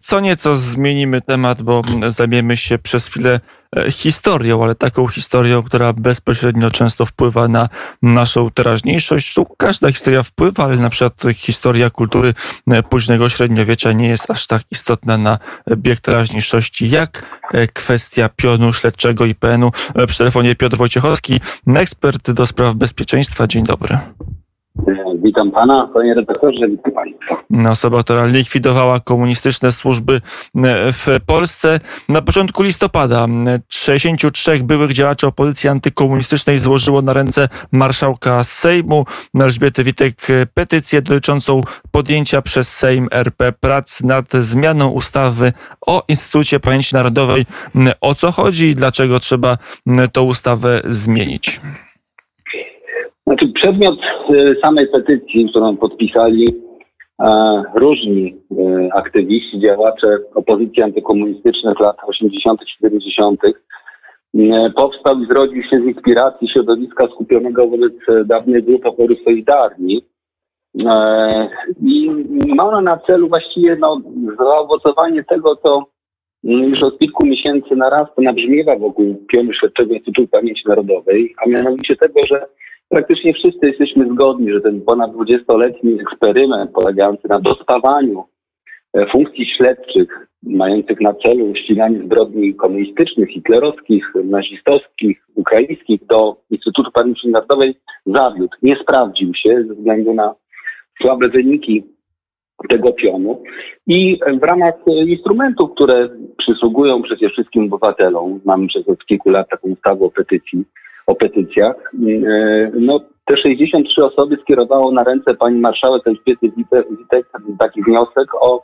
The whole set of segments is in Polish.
co nieco zmienimy temat, bo zajmiemy się przez chwilę e, historią, ale taką historią, która bezpośrednio często wpływa na naszą teraźniejszość. Każda historia wpływa, ale na przykład historia kultury e, późnego średniowiecza nie jest aż tak istotna na bieg teraźniejszości, jak e, kwestia pionu śledczego IPN-u. Przy telefonie Piotr Wojciechowski, ekspert do spraw bezpieczeństwa. Dzień dobry. Witam pana, panie redaktorze, witam państwa. Osoba, która likwidowała komunistyczne służby e, w Polsce. Na początku listopada 63 byłych działaczy opozycji antykomunistycznej złożyło na ręce marszałka Sejmu Elżbiety Witek petycję dotyczącą podjęcia przez Sejm RP prac nad zmianą ustawy o Instytucie Pamięci Narodowej. O co chodzi i dlaczego trzeba tę ustawę zmienić? Znaczy przedmiot y, samej petycji, którą podpisali e, różni e, aktywiści, działacze opozycji antykomunistycznej w latach 80., 70., e, powstał i zrodził się z inspiracji środowiska skupionego wobec dawnej grupy oporu Solidarni. I ma ona na celu właściwie no, zaowocowanie tego, co już od kilku miesięcy narasta, nabrzmiewa wokół pionu Śledczego Instytutu Pamięci Narodowej, a mianowicie tego, że praktycznie wszyscy jesteśmy zgodni, że ten ponad 20-letni eksperyment polegający na dospawaniu e, funkcji śledczych mających na celu ściganie zbrodni komunistycznych, hitlerowskich, nazistowskich, ukraińskich do Instytutu Pamięci Narodowej zawiódł. Nie sprawdził się ze względu na słabe wyniki tego pionu. I w ramach instrumentów, które przysługują przecież wszystkim obywatelom, mamy przez od kilku lat taką ustawę o petycji, o petycjach. E, no, te 63 osoby skierowało na ręce pani marszałek Elżbiety Witek taki wniosek o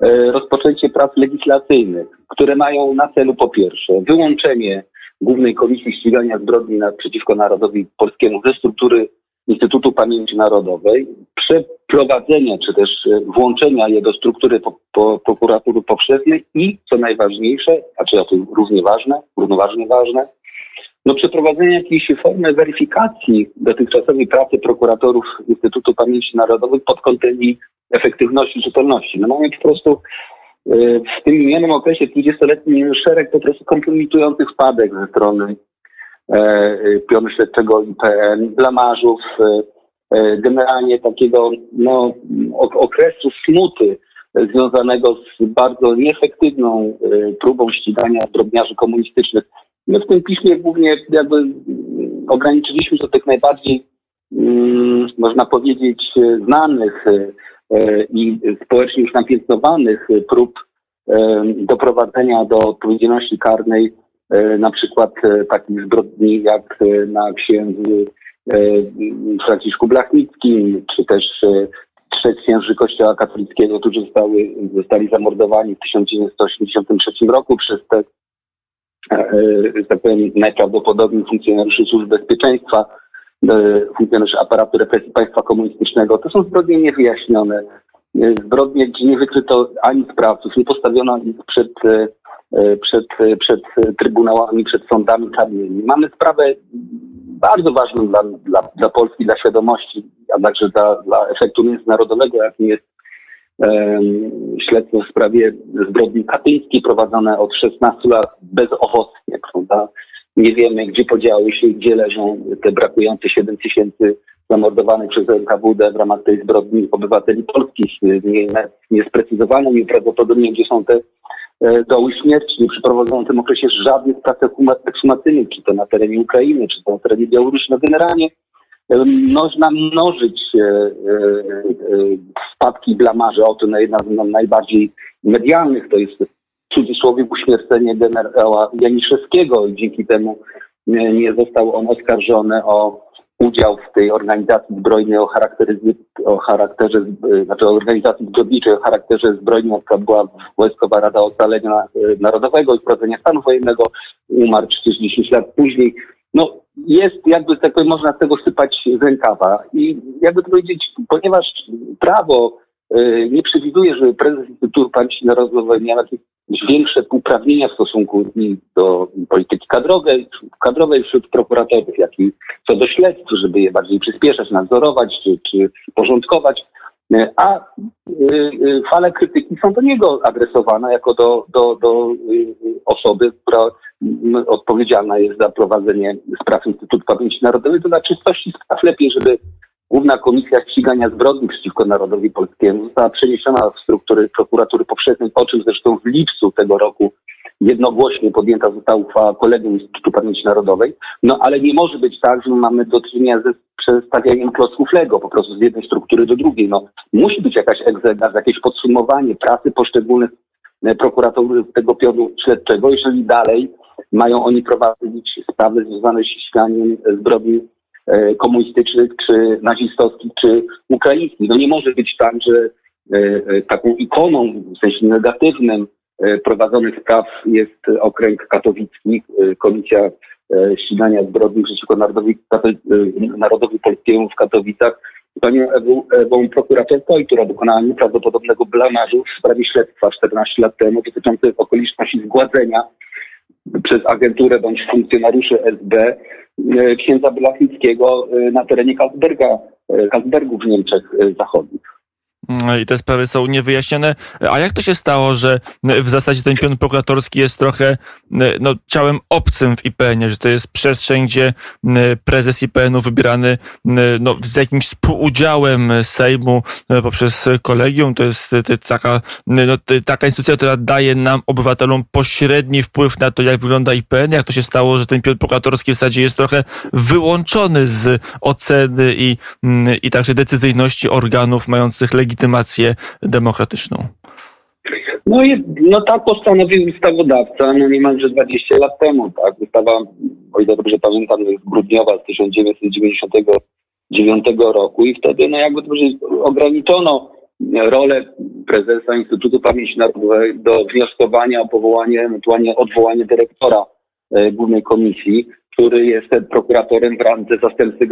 e, rozpoczęcie prac legislacyjnych, które mają na celu po pierwsze wyłączenie Głównej Komisji Ścigania Zbrodni przeciwko Narodowi Polskiemu ze struktury Instytutu Pamięci Narodowej, przeprowadzenie czy też e, włączenia je do struktury po, po, prokuratury powszechnej i, co najważniejsze, a czy to równie ważne, równoważnie ważne, no, przeprowadzenie jakiejś formy weryfikacji dotychczasowej pracy prokuratorów Instytutu Pamięci Narodowej pod kątem jej efektywności, czytelności. No mamy po prostu y, w tym minionym okresie 20-letnim szereg po prostu kompromitujących wpadek ze strony e, pionu śledczego IPN, blamarzów, e, e, generalnie takiego no, okresu smuty związanego z bardzo nieefektywną próbą ścigania zbrodniarzy komunistycznych. My w tym piśmie głównie jakby ograniczyliśmy się do tych najbardziej, mm, można powiedzieć, znanych e, i społecznie już napiętnowanych prób e, doprowadzenia do odpowiedzialności karnej e, na przykład takich zbrodni jak na księdzu Franciszku Blachnickim, czy też trzech księży Kościoła katolickiego, którzy zostały, zostali zamordowani w 1983 roku przez te tak powiem, najprawdopodobniej funkcjonariuszy służb bezpieczeństwa, e, funkcjonariuszy aparatu represji państwa komunistycznego. To są zbrodnie niewyjaśnione. E, zbrodnie, gdzie nie wykryto ani sprawców, nie postawiono ich przed, e, przed, przed trybunałami, przed sądami karnymi. Mamy sprawę bardzo ważną dla, dla, dla Polski, dla świadomości, a także dla, dla efektu międzynarodowego, jakim jest śledztwo w sprawie zbrodni katyńskiej prowadzone od 16 lat bezowocnie, prawda? Nie wiemy, gdzie podziały się, gdzie leżą te brakujące 7 tysięcy zamordowanych przez NKWD w ramach tej zbrodni obywateli polskich. Nie, nie sprecyzowano nieprawdopodobnie, gdzie są te e, doły śmierci. Nie przeprowadzono w tym okresie żadnych prac ekshumacyjnych, czy to na terenie Ukrainy, czy to na terenie Białorusi. No generalnie można mnożyć e, e, spadki blamarze. Oto jedna z najbardziej medialnych to jest w cudzysłowie uśmiercenie generała Janiszewskiego i dzięki temu nie został on oskarżony o udział w tej organizacji zbrojnej o charakterze, o charakterze znaczy organizacji zbrodniczej o charakterze zbrojnym, jaka była Wojskowa Rada Ocalenia Narodowego i Wprowadzenia Stanu Wojennego, umarł 40 lat później. No, jest jakby tak można z tego sypać z rękawa. I jakby to powiedzieć, ponieważ prawo y, nie przewiduje, że prezes Instytutu Pamięci Narodowej miał jakieś większe uprawnienia w stosunku do polityki kadrowej, kadrowej wśród prokuratorów, jak i co do śledztw, żeby je bardziej przyspieszać, nadzorować czy, czy porządkować, a fale krytyki są do niego adresowane jako do, do, do osoby, która odpowiedzialna jest za prowadzenie spraw Instytutu Pamięci Narodowej. To dla czystości spraw lepiej, żeby Główna Komisja Ścigania Zbrodni przeciwko Narodowi Polskiemu została przeniesiona w struktury prokuratury powszechnej, o czym zresztą w lipcu tego roku jednogłośnie podjęta została uchwała Kolegium Instytutu Pamięci Narodowej. No ale nie może być tak, że mamy do czynienia ze przestawianiem klocków Lego po prostu z jednej struktury do drugiej. No, musi być jakaś egzegaz, jakieś podsumowanie pracy poszczególnych e, prokuratorów tego pionu śledczego, jeżeli dalej mają oni prowadzić sprawy związane z ściganiem zbrodni E, komunistycznych, czy nazistowskich, czy ukraińskich. No nie może być tak, że e, taką ikoną w sensie negatywnym prowadzonych spraw jest okręg katowicki, Komisja Ścigania Zbrodni przeciwko Narodowi, Narodowi Polskiemu w Katowicach, panią Ewą, Ewą prokuratorką, która dokonała nieprawdopodobnego blamażu w sprawie śledztwa 14 lat temu dotyczących okoliczności zgładzenia przez agenturę bądź funkcjonariuszy SB e, księdza Blachnickiego e, na terenie Karlsberga, e, Karlsbergu w Niemczech Zachodnich. I te sprawy są niewyjaśnione. A jak to się stało, że w zasadzie ten pion prokuratorski jest trochę no, ciałem obcym w IPN-ie, że to jest przestrzeń, gdzie prezes IPN-u wybierany no, z jakimś współudziałem Sejmu poprzez kolegium, to jest taka, no, taka instytucja, która daje nam, obywatelom, pośredni wpływ na to, jak wygląda IPN. Jak to się stało, że ten pion prokuratorski w zasadzie jest trochę wyłączony z oceny i, i także decyzyjności organów mających legitymację legitymację demokratyczną? No, i, no tak postanowił ustawodawca no niemalże 20 lat temu. Tak? Ustawa, o ile dobrze pamiętam, jest grudniowa z 1999 roku i wtedy no jakby dobrze ograniczono rolę prezesa Instytutu Pamięci Narodowej do wnioskowania o powołanie, ewentualnie odwołanie dyrektora Głównej Komisji który jest prokuratorem w randze zastępcy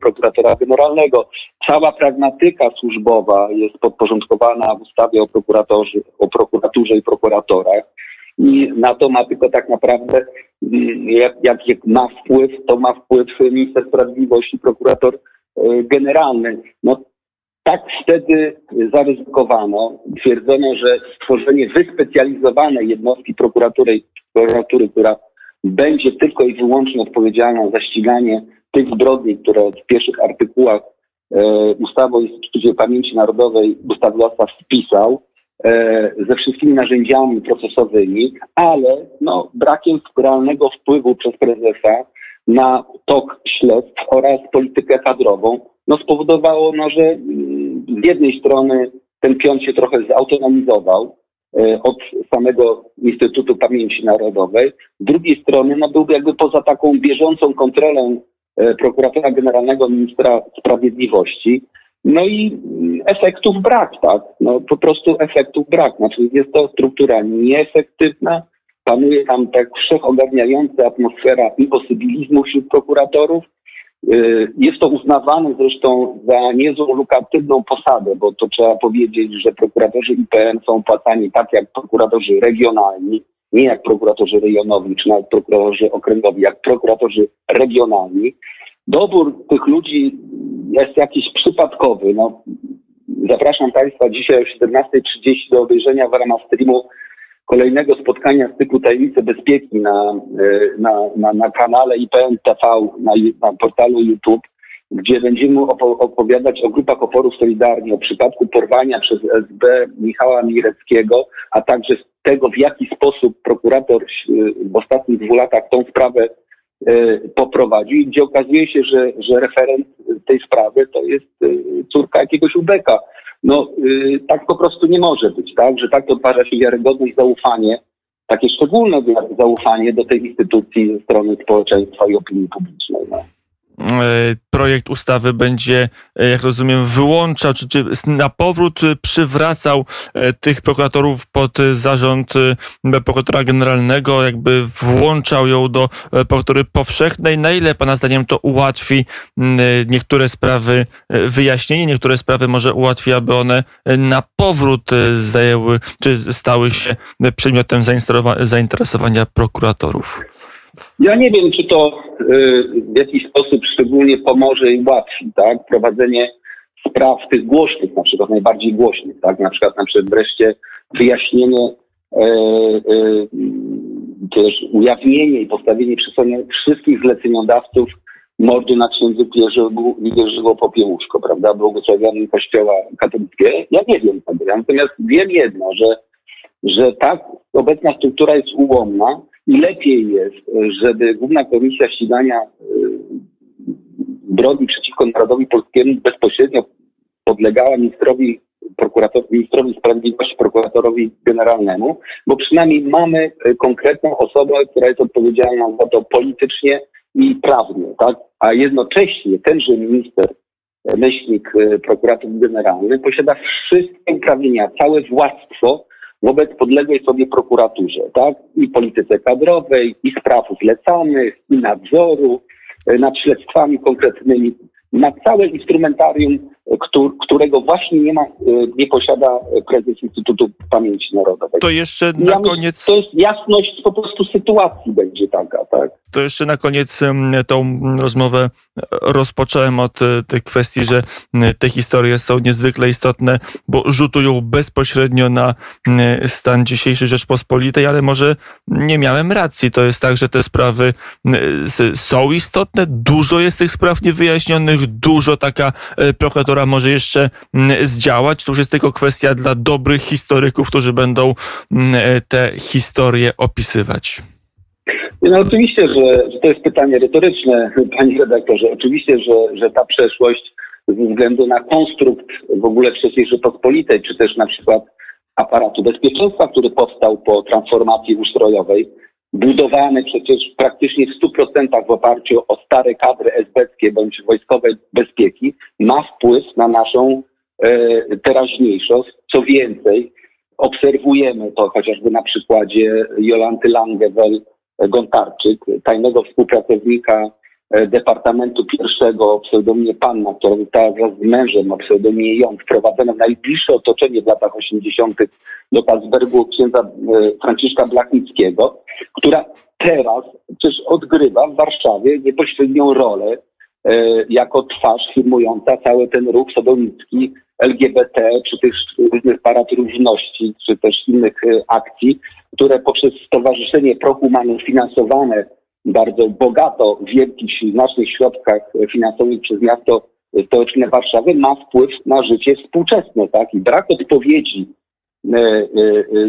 prokuratora generalnego. Cała pragmatyka służbowa jest podporządkowana w ustawie o, prokuratorze, o prokuraturze i prokuratorach. I na to ma tylko tak naprawdę, mm, jak, jak, jak ma wpływ, to ma wpływ minister sprawiedliwości, prokurator e, generalny. No, tak wtedy zaryzykowano. Twierdzono, że stworzenie wyspecjalizowanej jednostki prokuratury, prokuratury która będzie tylko i wyłącznie odpowiedzialna za ściganie tych zbrodni, które w pierwszych artykułach e, ustawy o Instytucie Pamięci Narodowej ustawodawca wpisał, e, ze wszystkimi narzędziami procesowymi, ale no, brakiem realnego wpływu przez prezesa na tok śledztw oraz politykę kadrową, no, spowodowało, no, że mm, z jednej strony ten pion się trochę zautonomizował, E, od samego Instytutu Pamięci Narodowej. Z drugiej strony no, byłby jakby poza taką bieżącą kontrolą e, prokuratora generalnego ministra sprawiedliwości. No i efektów brak, tak? No po prostu efektów brak. Znaczy jest to struktura nieefektywna, panuje tam tak wszechogarniająca atmosfera imposybilizmu wśród prokuratorów, jest to uznawane zresztą za niezłą lukratywną posadę, bo to trzeba powiedzieć, że prokuratorzy IPN są płacani tak jak prokuratorzy regionalni, nie jak prokuratorzy rejonowi czy nawet prokuratorzy okręgowi, jak prokuratorzy regionalni. Dobór tych ludzi jest jakiś przypadkowy. No, zapraszam Państwa dzisiaj o 17.30 do obejrzenia w ramach streamu kolejnego spotkania z typu Tajemnice Bezpieki na, e, na, na, na kanale IPN TV, na, na portalu YouTube, gdzie będziemy opowiadać o grupach oporów Solidarni, o przypadku porwania przez SB Michała Mireckiego, a także tego, w jaki sposób prokurator w ostatnich dwóch latach tą sprawę e, poprowadził, gdzie okazuje się, że, że referent tej sprawy to jest e, córka jakiegoś ubeka. No yy, tak po prostu nie może być, tak? Że tak podważa się wiarygodność, zaufanie, takie szczególne zaufanie do tej instytucji ze strony społeczeństwa i opinii publicznej. No. E, projekt ustawy będzie, e, jak rozumiem, wyłączał, czy, czy na powrót przywracał e, tych prokuratorów pod zarząd prokuratora generalnego, jakby włączał ją do prokuratury powszechnej. Na ile Pana zdaniem to ułatwi niektóre sprawy wyjaśnienie, niektóre sprawy może ułatwi, aby one na powrót zajęły, czy stały się przedmiotem zainteresowania prokuratorów? Ja nie wiem, czy to y, w jakiś sposób szczególnie pomoże i ułatwi tak, prowadzenie spraw tych głośnych, na przykład najbardziej głośnych, tak? Na przykład, na przykład wreszcie wyjaśnienie, e, e, też ujawnienie i postawienie sądem wszystkich zleceniodawców mordu na księdzu Jerzego, Jerzego Popiełuszko, prawda, błogosławionym kościoła katolickiego. Ja nie wiem natomiast wiem jedno, że, że tak obecna struktura jest ułomna i lepiej jest, żeby Główna Komisja Ścigania zbrodni przeciwko narodowi polskiemu bezpośrednio podlegała ministrowi ministrowi sprawiedliwości, prokuratorowi generalnemu, bo przynajmniej mamy konkretną osobę, która jest odpowiedzialna za to politycznie i prawnie, tak? A jednocześnie tenże minister, myślnik, prokurator generalny posiada wszystkie uprawnienia, całe władztwo wobec podległej sobie prokuraturze, tak? I polityce kadrowej, i spraw zlecanych, i nadzoru nad śledztwami konkretnymi, na całe instrumentarium, którego właśnie nie ma, nie posiada prezes Instytutu Pamięci Narodowej. To jeszcze na ja koniec. To jest jasność po prostu sytuacji będzie taka, tak. To jeszcze na koniec tą rozmowę rozpocząłem od e, tej kwestii, że te historie są niezwykle istotne, bo rzutują bezpośrednio na stan dzisiejszej Rzeczpospolitej, ale może nie miałem racji. To jest tak, że te sprawy są istotne, dużo jest tych spraw niewyjaśnionych, dużo taka e, prokuratora może jeszcze zdziałać. To już jest tylko kwestia dla dobrych historyków, którzy będą te historie opisywać. No oczywiście, że, że to jest pytanie retoryczne, panie redaktorze. Oczywiście, że, że ta przeszłość ze względu na konstrukt w ogóle III Rzeczypospolitej, czy też na przykład aparatu bezpieczeństwa, który powstał po transformacji ustrojowej, budowany przecież praktycznie w 100% w oparciu o stare kadry esbeckie bądź wojskowe bezpieki, ma wpływ na naszą e, teraźniejszość. Co więcej, obserwujemy to chociażby na przykładzie Jolanty Langewel, Gontarczyk, tajnego współpracownika Departamentu Pierwszego o pseudonimie Panna, która została wraz z mężem o pseudonimie Jon wprowadzona w najbliższe otoczenie w latach 80. do Kazbergu księdza e, Franciszka Blachnickiego, która teraz przecież odgrywa w Warszawie niepośrednią rolę e, jako twarz firmująca cały ten ruch sodomicki LGBT, czy tych różnych parad różności, czy też innych akcji, które poprzez Stowarzyszenie Prohumanów finansowane bardzo bogato wielkich, znacznych środkach finansowych przez miasto stołeczne Warszawy ma wpływ na życie współczesne. Tak? I brak odpowiedzi, e, e,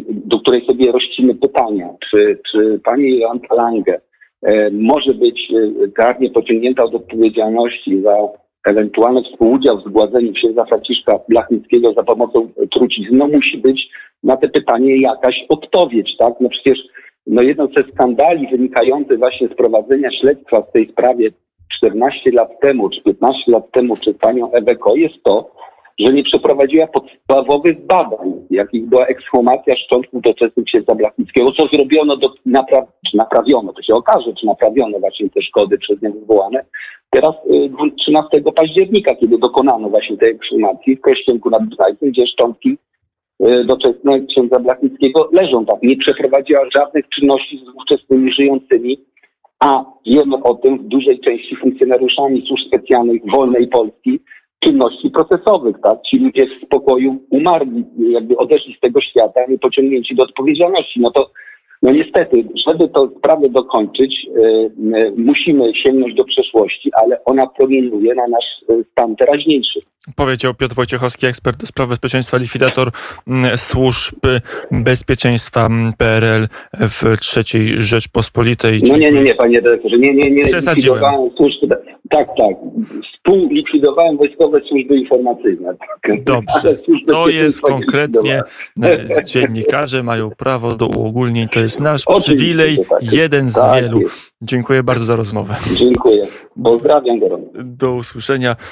do której sobie rościmy pytania, czy, czy pani Jolanta Lange może być karnie pociągnięta od odpowiedzialności za ewentualny współudział w zgładzeniu księdza Franciszka Blachnickiego za pomocą trucizny, no musi być na te pytanie jakaś odpowiedź, tak? No przecież no jedno ze skandali wynikających właśnie z prowadzenia śledztwa w tej sprawie 14 lat temu, czy 15 lat temu, czy panią Eweko jest to, że nie przeprowadziła podstawowych badań, jakich była ekshumacja szczątków doczesnych księdza Blachnickiego, co zrobiono, do, czy naprawiono, to się okaże, czy naprawiono właśnie te szkody przez niego wywołane. Teraz 13 y, października, kiedy dokonano właśnie tej ekshumacji w Kościenku nad Bznajcem, gdzie szczątki doczesne księdza Blachnickiego leżą tam. Nie przeprowadziła żadnych czynności z ówczesnymi żyjącymi, a wiemy o tym w dużej części funkcjonariuszami służb specjalnych wolnej Polski, czynności procesowych, tak? Ci ludzie w spokoju umarli, jakby odeszli z tego świata, nie pociągnięci do odpowiedzialności. No to no niestety, żeby to sprawę dokończyć, yy, yy, musimy sięgnąć do przeszłości, ale ona promieniuje na nasz yy, stan teraźniejszy. Powiedział Piotr Wojciechowski, ekspert do spraw bezpieczeństwa, likwidator mm, służb bezpieczeństwa mm, PRL w III Rzeczpospolitej. No nie, nie, nie, panie dyrektorze, nie, nie, nie. Przesadziłem. Służb, tak, tak. Współlikwidowałem wojskowe służby informacyjne. Tak. Dobrze, to jest konkretnie, e, dziennikarze mają prawo do uogólnień, to jest nasz Oczywiście, przywilej, tak jeden z tak wielu. Jest. Dziękuję bardzo za rozmowę. Dziękuję. Pozdrawiam gorąco. Do usłyszenia.